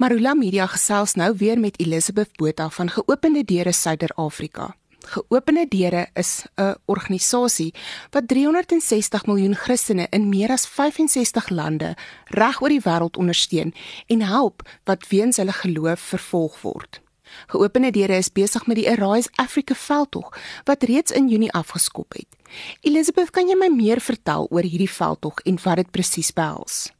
Marula Media gesels nou weer met Elizabeth Botha van Geopende Deure Suider-Afrika. Geopende Deure is 'n organisasie wat 360 miljoen Christene in meer as 65 lande reg oor die wêreld ondersteun en help wat weens hulle geloof vervolg word. Geopende Deure is besig met die Arise Africa veldtog wat reeds in Junie afgeskop het. Elizabeth, kan jy my meer vertel oor hierdie veldtog en wat dit presies behels?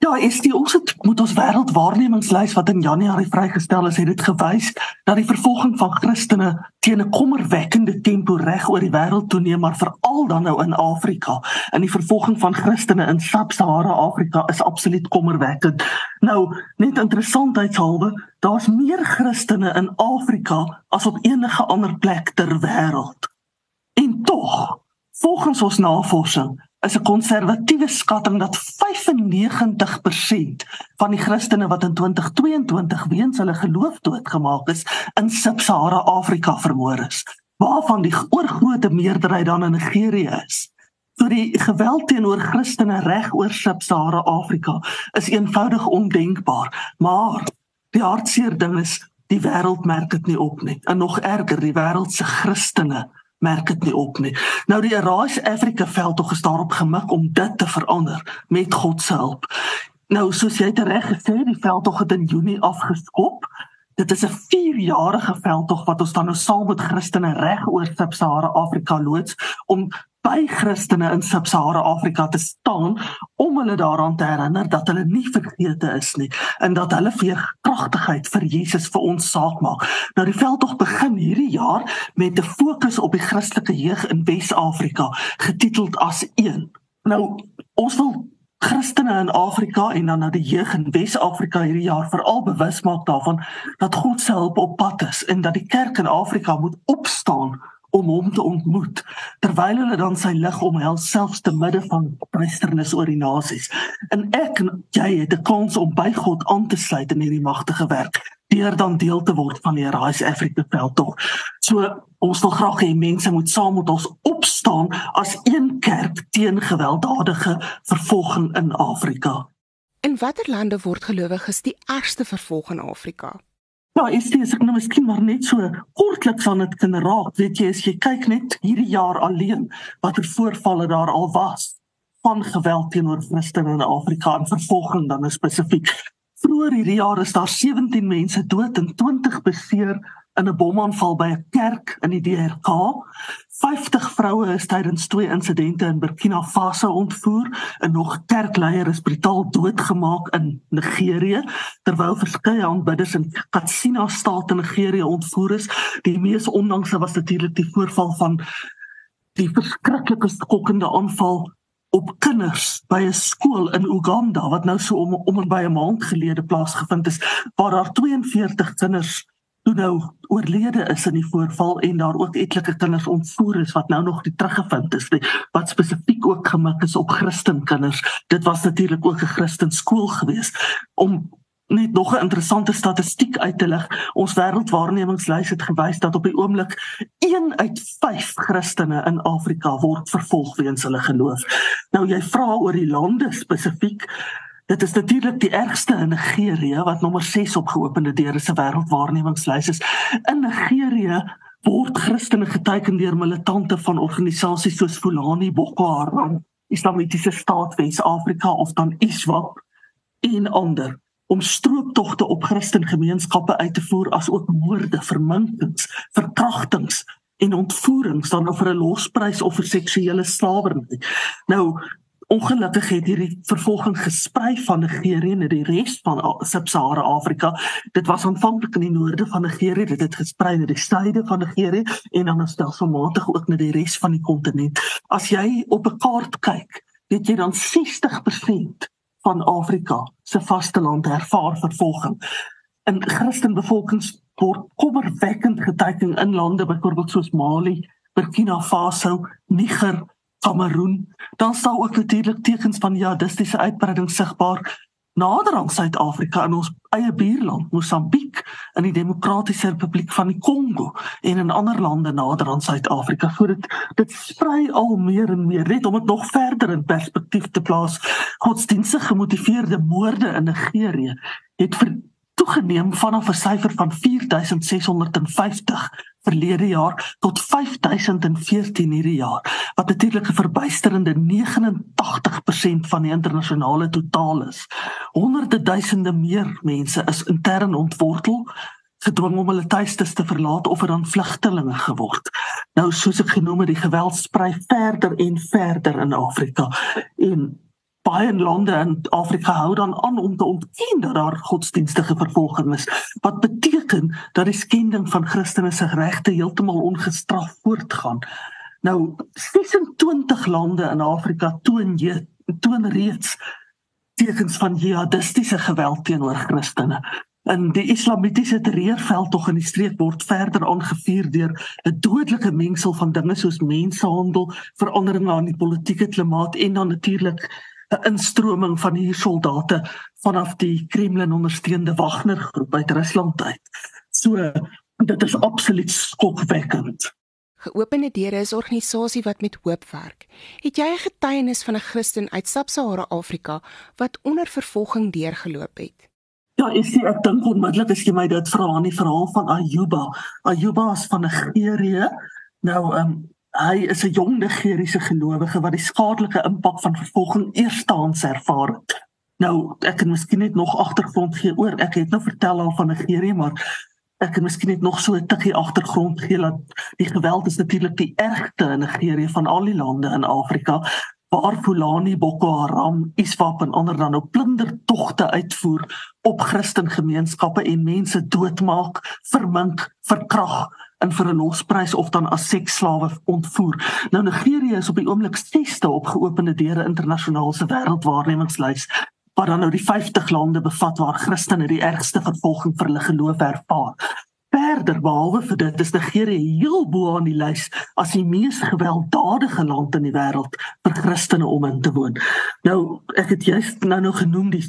Ja, is die ons het moet ons wêreldwaarnemingslys wat in Januarie vrygestel is, het dit gewys dat die vervolging van Christene teen 'n kommerwekkende tempo reg oor die wêreld toeneem, maar veral dan nou in Afrika. En die vervolging van Christene in Sub-Sahara Afrika is absoluut kommerwekkend. Nou, net interessantheidshalwe, daar's meer Christene in Afrika as op enige ander plek ter wêreld. En tog, volgens ons navorsing is 'n konservatiewe skatting dat 95% van die Christene wat in 2022 weens hulle geloof doodgemaak is, in Sub-Sahara Afrika vermoor is, waarvan die oorgrootste meerderheid dan in Nigerië is. So die geweld teenoor Christene reg oor Sub-Sahara Afrika is eenvoudig ondenkbaar, maar die hartseer ding is die wêreld merk dit nie op nie. En nog erger, die wêreld se Christene merk dit nie op nie. Nou die Arise Africa veld tog is daarop gemik om dit te verander met God se hulp. Nou soos jy dit reg gesê, die veld tog het in Junie afgeskop. Dit is 'n 4-jarige veld tog wat ons dan nou saam met Christene reg oor Sub-Sahara Afrika loods om by Christene in Sub-Sahara Afrika te staan om hulle daaraan te herinner dat hulle nie vergeete is nie en dat hulle vir kragtigheid vir Jesus vir ons saak maak. Nou die veldtog begin hierdie jaar met 'n fokus op die Christelike jeug in Wes-Afrika getiteld as 1. Nou ons wil Christene in Afrika en dan nou die jeug in Wes-Afrika hierdie jaar veral bewus maak daarvan dat God se hulp op pad is en dat die kerk in Afrika moet opstaan om hom te ontmoet terwyl hulle dan sy lig omhels selfs te midde van prysternis oor die nasies. En ek en jy het 'n kans om by God aan te sluit in hierdie magtige werk deur dan deel te word van die Rise Africa veldtog. So ons wil graag hê mense moet saam met ons opstaan as een kerk teen gewelddadige vervolging in Afrika. In watter lande word gelowiges die ergste vervolg in Afrika? Ja, dit as ek nou miskien maar net so kortliks aan dit kan raak, weet jy, as jy kyk net hierdie jaar alleen watter voorvalle daar al was van geweld teenoor Christene in Afrika en vervolging dan spesifiek. Vroeger hierdie jaar is daar 17 mense dood en 20 beseer in 'n bomaanval by 'n kerk in die DRK. 50 vroue is tydens twee insidente in Burkina Faso ontvoer en nog kerkleier is brutaal doodgemaak in Nigerië terwyl verskeie aanbidders in Katsina staat in Nigerië ontvoer is. Die mees onlangse was natuurlik die voorval van die verskriklike skokkende aanval op kinders by 'n skool in Uganda wat nou so om om en by 'n maand gelede plaasgevind het waar daar 42 kinders toe nou oorlede is in die voorval en daar ook etlike kinders ontvoer is wat nou nog nie teruggevind is wat spesifiek ook gemik is op Christen kinders. Dit was natuurlik ook 'n Christen skool geweest. Om net nog 'n interessante statistiek uit te lig ons wêreldwaarnemingslys het gewys dat op die oomblik 1 uit 5 Christene in Afrika word vervolg weens hulle geloof. Nou jy vra oor die lande spesifiek Dit is natuurlik die ergste in Nigerië wat nommer 6 op geopende deure se wêreldwaarnemingslys is. In Nigerië word Christene geteken deur militante van organisasies soos Fulani, Boko Haram, Islamitiese Staat Wes-Afrika of dan ISWAP en ander om strooptogte op Christen gemeenskappe uit te voer as ook moorde, verminkings, verkrachtings en ontvoerings dan vir 'n losprys of vir seksuele slawerny. Nou ongelukkig het hierdie vervolging gesprei van Nigerië na die res van Sub-Sahara Afrika. Dit was aanvanklik in die noorde van Nigerië, dit het gesprei na die suide van Nigerië en dan stelselmatig ook na die res van die kontinent. As jy op 'n kaart kyk, weet jy dan 60% van Afrika se vasteland ervaar vervolging. In Christen bevolkings word kommerwekkend geteken in lande byvoorbeeld soos Mali, Burkina Faso, Niger, Kameroen, dan sal ook natuurlik tekens van jihadistiese uitbreiding sigbaar nader aan Suid-Afrika in ons eie buurland Mosambiek in die Demokratiese Republiek van die Kongo en in ander lande nader aan Suid-Afrika. So dit sprei al meer en meer net om dit nog verder in perspektief te plaas. Godsdienstige gemotiveerde moorde in Nigerië het toegeneem vanaf 'n syfer van 4650 verlede jaar tot 5014 hierdie jaar wat natuurlik 'n verbuisterende 89% van die internasionale totaal is. Honderde duisende meer mense is intern ontwortel gedwing om hulle tuistes te verlaat of er dan vlugtelinge geword. Nou soos ek genoem het, die geweld sprei verder en verder in Afrika en baie lande in Afrika hou dan aan om te ontken dat daar godsdienstige vervolging is wat beteken dat die skending van Christene se regte heeltemal ongestraf voortgaan. Nou 26 lande in Afrika toon jy toon reeds tekens van jihadistiese geweld teenoor Christene. En die islamitiese terreurveld tog in die streek word verder aangevuur deur 'n dodelike mengsel van dinge soos mensenhandel, veranderinge aan die politieke klimaat en dan natuurlik 'n instroming van hier soldate vanaf die Kremlin ondersteunde Wagner groep uit Rusland uit. So dit is absoluut skokwekkend. Geopende Deure is 'n organisasie wat met hoop werk. Het jy 'n getuienis van 'n Christen uit Sub-Sahara Afrika wat onder vervolging deurgeloop het? Ja, ek sê ek dink onmiddellik as jy my dit vra aan die verhaal van Ayuba. Ayuba is van Nigerië. Nou ehm um, hy is 'n jong Nigeriese gelowige wat die skadelike impak van vervolging eerstehands ervaar het. Nou, ek kan miskien net nog agtergrond gee oor. Ek het nou vertel al van Nigerië, maar ek kan miskien net nog so 'n tikkie agtergrond gee dat die geweld is natuurlik die ergste in Nigerië van al die lande in Afrika waar Fulani Boko Haram ISWAP en ander dan nou plundertogte uitvoer op Christen gemeenskappe en mense doodmaak, vermink, verkrag en vir 'n losprys of dan as seksslawe ontvoer. Nou Nigerië is op die oomblik 6ste op geopende deure internasionaal se wêreldwaarnemingslys wat dan nou die 50 lande bevat waar Christene die ergste vervolging vir hulle geloof ervaar. Verder behalwe vir dit is Nigerië heel bo aan die lys as die mees gewelddadige land in die wêreld vir Christene om in te woon. Nou ek het juist nou nog genoem die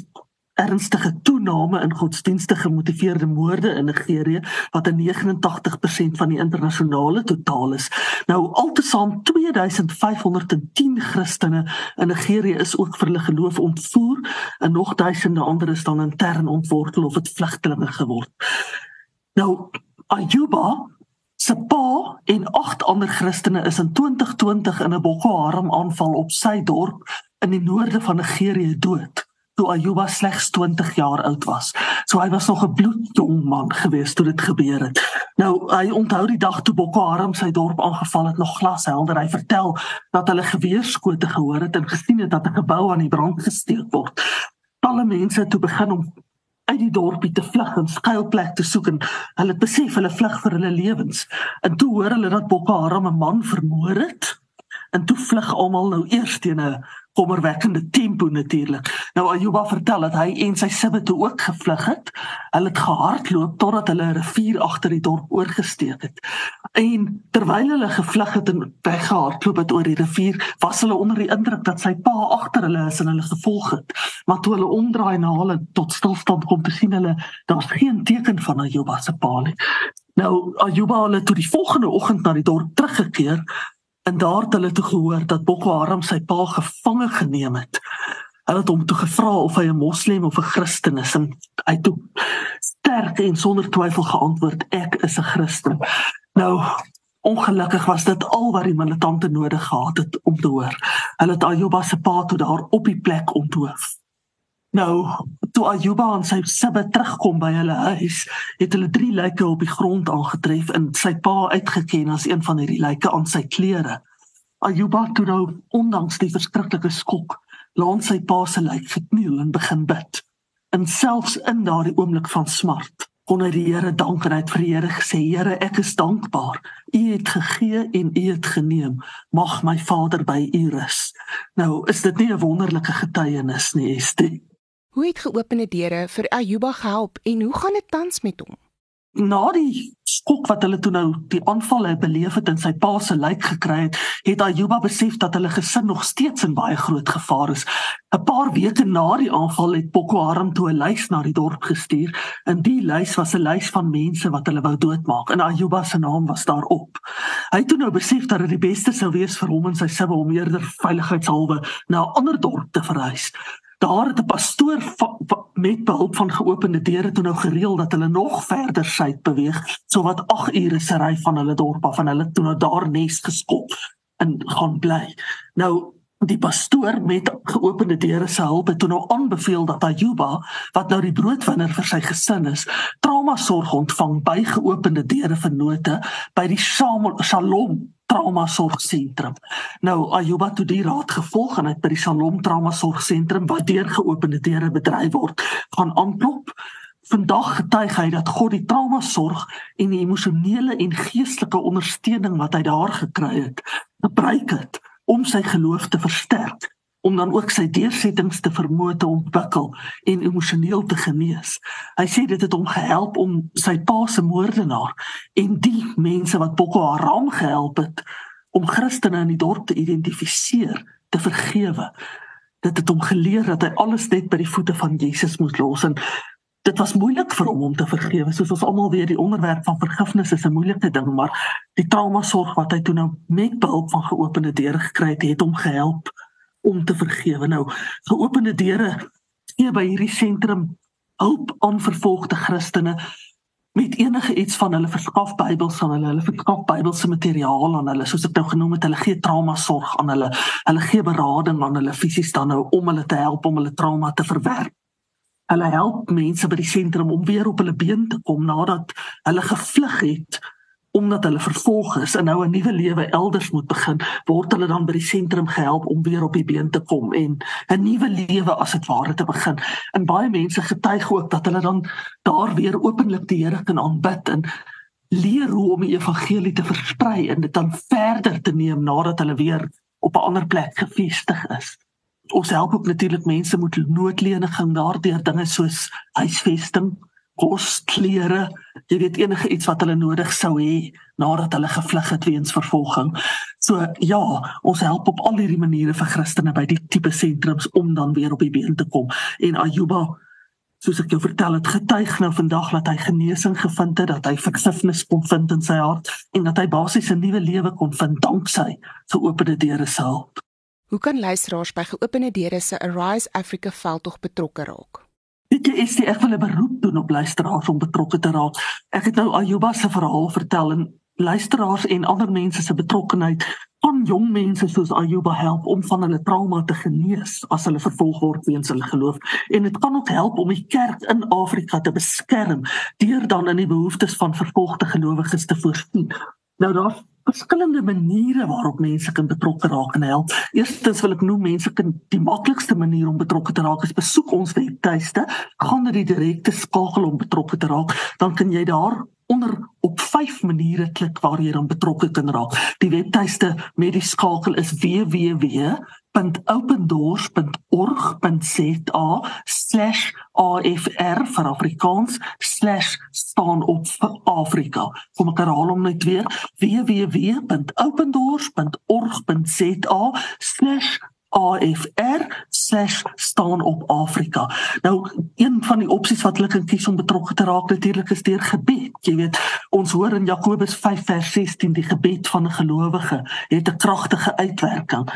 ernstige toename in godsdienstige gemotiveerde moorde in Nigerië wat 'n 89% van die internasionale totaal is. Nou altesaam 2510 Christene in Nigerië is ook vir hulle geloof ontvoer en nog duisende ander is dan intern ontwortel of het vlugtelinge geword. Nou Ayuba se pa en agt ander Christene is in 2020 in 'n Boko Haram aanval op sy dorp in die noorde van Nigerië dood toe Ayuba slegs 20 jaar oud was. So hy was nog 'n bloedjong man gewees toe dit gebeur het. Nou hy onthou die dag toe Boko Haram sy dorp aangeval het nog glashelder. Hy vertel dat hulle geweerskote gehoor het en gesien het dat 'n gebou aan die brand gesteek word. Alle mense het toe begin om uit die dorpie te vlug en skuilplek te soek en hulle het besef hulle vlug vir hulle lewens. En toe hoor hulle dat Boko Haram 'n man vermoor het. En toe vlug almal nou eers teen 'n kommerwekkende tempo natuurlik. Nou Ayuba vertel dat hy en sy sibbe toe ook gevlug het. Hulle het gehardloop totdat hulle 'n rivier agter die dorp oorgesteek het. En terwyl hulle gevlug het en weggehardloop het oor die rivier, was hulle onder die indruk dat sy pa agter hulle is en hulle gevolg het. Maar toe hulle omdraai na hulle tot stilstand kom te sien hulle daar's geen teken van Ayuba se pa nie. Nou Ayuba het toe die volgende oggend na die dorp teruggekeer En daar het hulle toe gehoor dat Boko Haram sy pa gevange geneem het. Hulle het hom toe gevra of hy 'n moslim of 'n Christen is en hy het sterk en sonder twyfel geantwoord ek is 'n Christen. Nou ongelukkig was dit al wat die militante nodig gehad het om te hoor. Hulle het Ayuba se pa toe daar op die plek onthoof. Nou, toe Ayuba en sy sibbe terugkom by hulle huis, het hulle drie lyke op die grond aangetref en sy pa uitgeken as een van hierdie lyke aan sy klere. Ayuba toe nou ondanks die verskriklike skok, laat sy pa se lyk gekniel en begin bid. En selfs in daardie oomblik van smart, kon hy die Here dank en hy het vir die Here gesê: "Here, ek is dankbaar. U het gegee en U het geneem. Mag my Vader by U rus." Nou, is dit nie 'n wonderlike getuienis nie, Estie? Hoe het geopende deure vir Ayuba gehelp en hoe gaan dit tans met hom? Na die skok wat hulle toe nou die aanval het beleef het en sy pa se lijk gekry het, het Ayuba besef dat hulle gesin nog steeds in baie groot gevaar is. 'n Paar weke na die aanval het Boko Haram toe 'n lys na die dorp gestuur. In die lys was 'n lys van mense wat hulle wou doodmaak en Ayuba se naam was daarop. Hy het toe nou besef dat dit die beste sou wees vir hom en sy sibbe om eerder veiligheidshalwe na 'n ander dorp te verhuis. Daar het 'n pastoor met behulp van geopende deure toe nou gereël dat hulle nog verder suid beweeg, so wat 8 ure se ry van hulle dorp af en hulle toe nou daar nes geskop en gaan bly. Nou die pastoor met geopende deure se hulp het toe nou aanbeveel dat Ayuba wat nou die broodwinner vir sy gesin is, trauma sorg ontvang by geopende deure vir note by die Shalom trauma sorgsentrum. Nou Ayuba het die raad gevolg en het by die Shalom trauma sorgsentrum wat deur geopende deure bedryf word, gaan aanklop. Vandag getuig hy dat God die trauma sorg en die emosionele en geestelike ondersteuning wat hy daar gekry het, gebruik het om sy geloof te versterk om dan ook sy deursettings te vermoë te ontwikkel en emosioneel te genees. Hy sê dit het hom gehelp om sy pa se moordenaar en die mense wat Boko Haram gehelp het om Christene in die dorp te identifiseer, te vergewe. Dit het hom geleer dat hy alles net by die voete van Jesus moet los en dit was moeilik vir hom om te vergewe soos ons almal weet die onderwerp van vergifnis is 'n moeilike ding maar die trauma sorg wat hy toe nou met behulp van geopende deure gekry het het hom gehelp om te vergewe. Nou geopende deure gee by hierdie sentrum hulp aan vervolgde Christene met enige iets van hulle verskaf Bybels aan hulle. Hulle verskaf Bybelse materiaal aan hulle soos ek nou genoem het hulle gee trauma sorg aan hulle. Hulle gee berading aan hulle fisies dan nou om hulle te help om hulle trauma te verwerk Hulle help mense by die sentrum om weer op hulle been te kom nadat hulle gevlug het omdat hulle vervolg is en nou 'n nuwe lewe elders moet begin, word hulle dan by die sentrum gehelp om weer op die been te kom en 'n nuwe lewe as dit ware te begin. En baie mense getuig ook dat hulle dan daar weer openlik die Here kan aanbid en leer hoe om die evangelie te versprei en dit dan verder te neem nadat hulle weer op 'n ander plek gevestig is ons help ook natuurlik mense met noodleniging daardeur dinge soos huisvesting, kos, klere, jy weet enige iets wat hulle nodig sou hê nadat hulle gevlug het weens vervolging. So ja, ons help op al hierdie maniere vir Christene by die tipe sentrums om dan weer op die been te kom. En Ayuba soos ek jou vertel het getuig nou vandag dat hy genesing gevind het, dat hy vergifnis kon vind in sy hart en dat hy basies 'n nuwe lewe kon vind danksy geopende deure se hulp. Hoe kan luisteraars by geopende deure se Arise Africa veldtog betrokke raak? Dit is die ek wil 'n beroep doen op luisteraars om betrokke te raak. Ek het nou Ayuba se verhaal vertel en luisteraars en ander mense se betrokkeheid aan jong mense soos Ayuba help om van hulle trauma te genees as hulle vervolg word weens hulle geloof en dit kan ook help om die kerk in Afrika te beskerm deur dan in die behoeftes van vervolgde gelowiges te voorsien. Nou daar's verskillende maniere waarop mense kan betrokke raak en help. Eerstens wil ek noem mense kan die maklikste manier om betrokke te raak is besoek ons webtuiste, gaan na die direkte skakel om betrokke te raak, dan kan jy daar onder op vyf maniere klik waar jy dan betrokke kan raak. Die webtuiste met die skakel is www.opendoors.org.za/afr vir Afrikaans staan op vir Afrika. Kom ek herhaal hom net weer www.opendoors.org.za/afr AFR staan op Afrika. Nou een van die opsies wat hulle kan kies om betrokke te raak natuurlik is deur gebed. Jy weet, ons hoor in Jakobus 5 vers 16 die gebed van 'n gelowige het 'n kragtige uitwerking.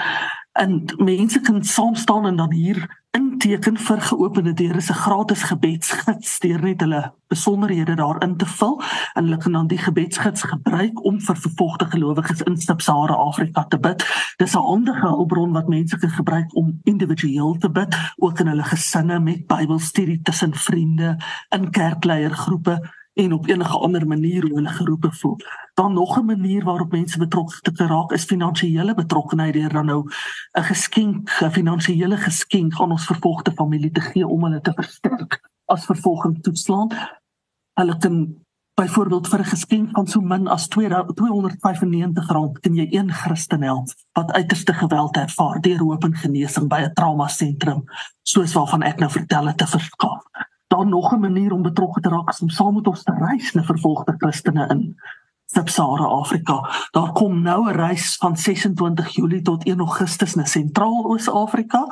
En mense kan saam staan en dan hier inteken vir geopende deure se gratis gebedsgids deur net hulle besonderhede daarin te vul en hulle kan dan die gebedsgids gebruik om vir vervolgde gelowiges in Sub-Sahara Afrika te bid. Dis 'n handige hulpbron wat mense kan gebruik om individueel te bid, ook in hulle gesinne met Bybelstudie tussen vriende, in kerkleiergroepe en op enige ander manier hoe hulle geroepe voel. Dan nog 'n manier waarop mense betrokke te raak is finansiële betrokkenheid deur dan nou 'n geskenk, 'n finansiële geskenk aan ons vervolgde familie te gee om hulle te versterk as vervolging toetslaan. Hulle kan byvoorbeeld vir 'n geskenk van so min as 295 rand kan jy een Christen help wat uiterste geweld ervaar deur hoop en genesing by 'n trauma sentrum soos waarvan ek nou vertel het te verskaf daar nog 'n manier om betrokke te raak om saam met ons te reis na vervolgde Christene in Sub-Sahara Afrika. Daar kom nou 'n reis van 26 Julie tot 1 Augustus na Sentraal-Oos-Afrika.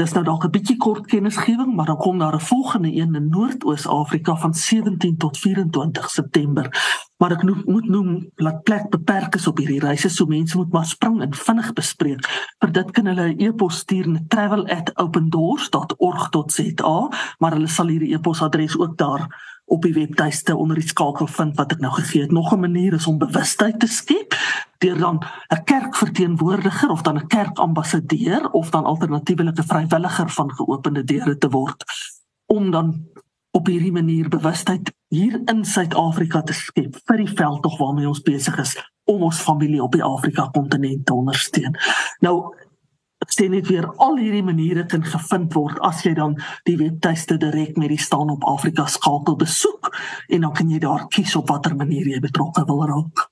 Dis nou dalk 'n bietjie kort kennisgewing, maar dan kom daar 'n volgende een in Noord-Oos-Afrika van 17 tot 24 September. Maar ek moet moet noem dat plek beperk is op hierdie reise, so mense moet maar spring en vinnig bespreek. Vir dit kan hulle 'n e-pos stuur na travel@opendoors.org.za, maar hulle sal hierdie e-posadres ook daar op die webtuiste onder die skakel vind wat ek nou gegee het. Nog 'n manier is om bewustheid te skep deur dan 'n kerkverteenwoordiger of dan 'n kerkambassadeur of dan alternatiefelik 'n vrywilliger van geopende deure te word om dan op hierdie manier bewustheid hier in Suid-Afrika te skep vir die veldtog waarmee ons besig is om ons familie op die Afrika kontinent te ondersteun. Nou ek sê net weer al hierdie maniere kan gevind word as jy dan die webtuiste direk met die staan op Afrika skakel besoek en dan kan jy daar kies op watter manier jy betrokke wil raak.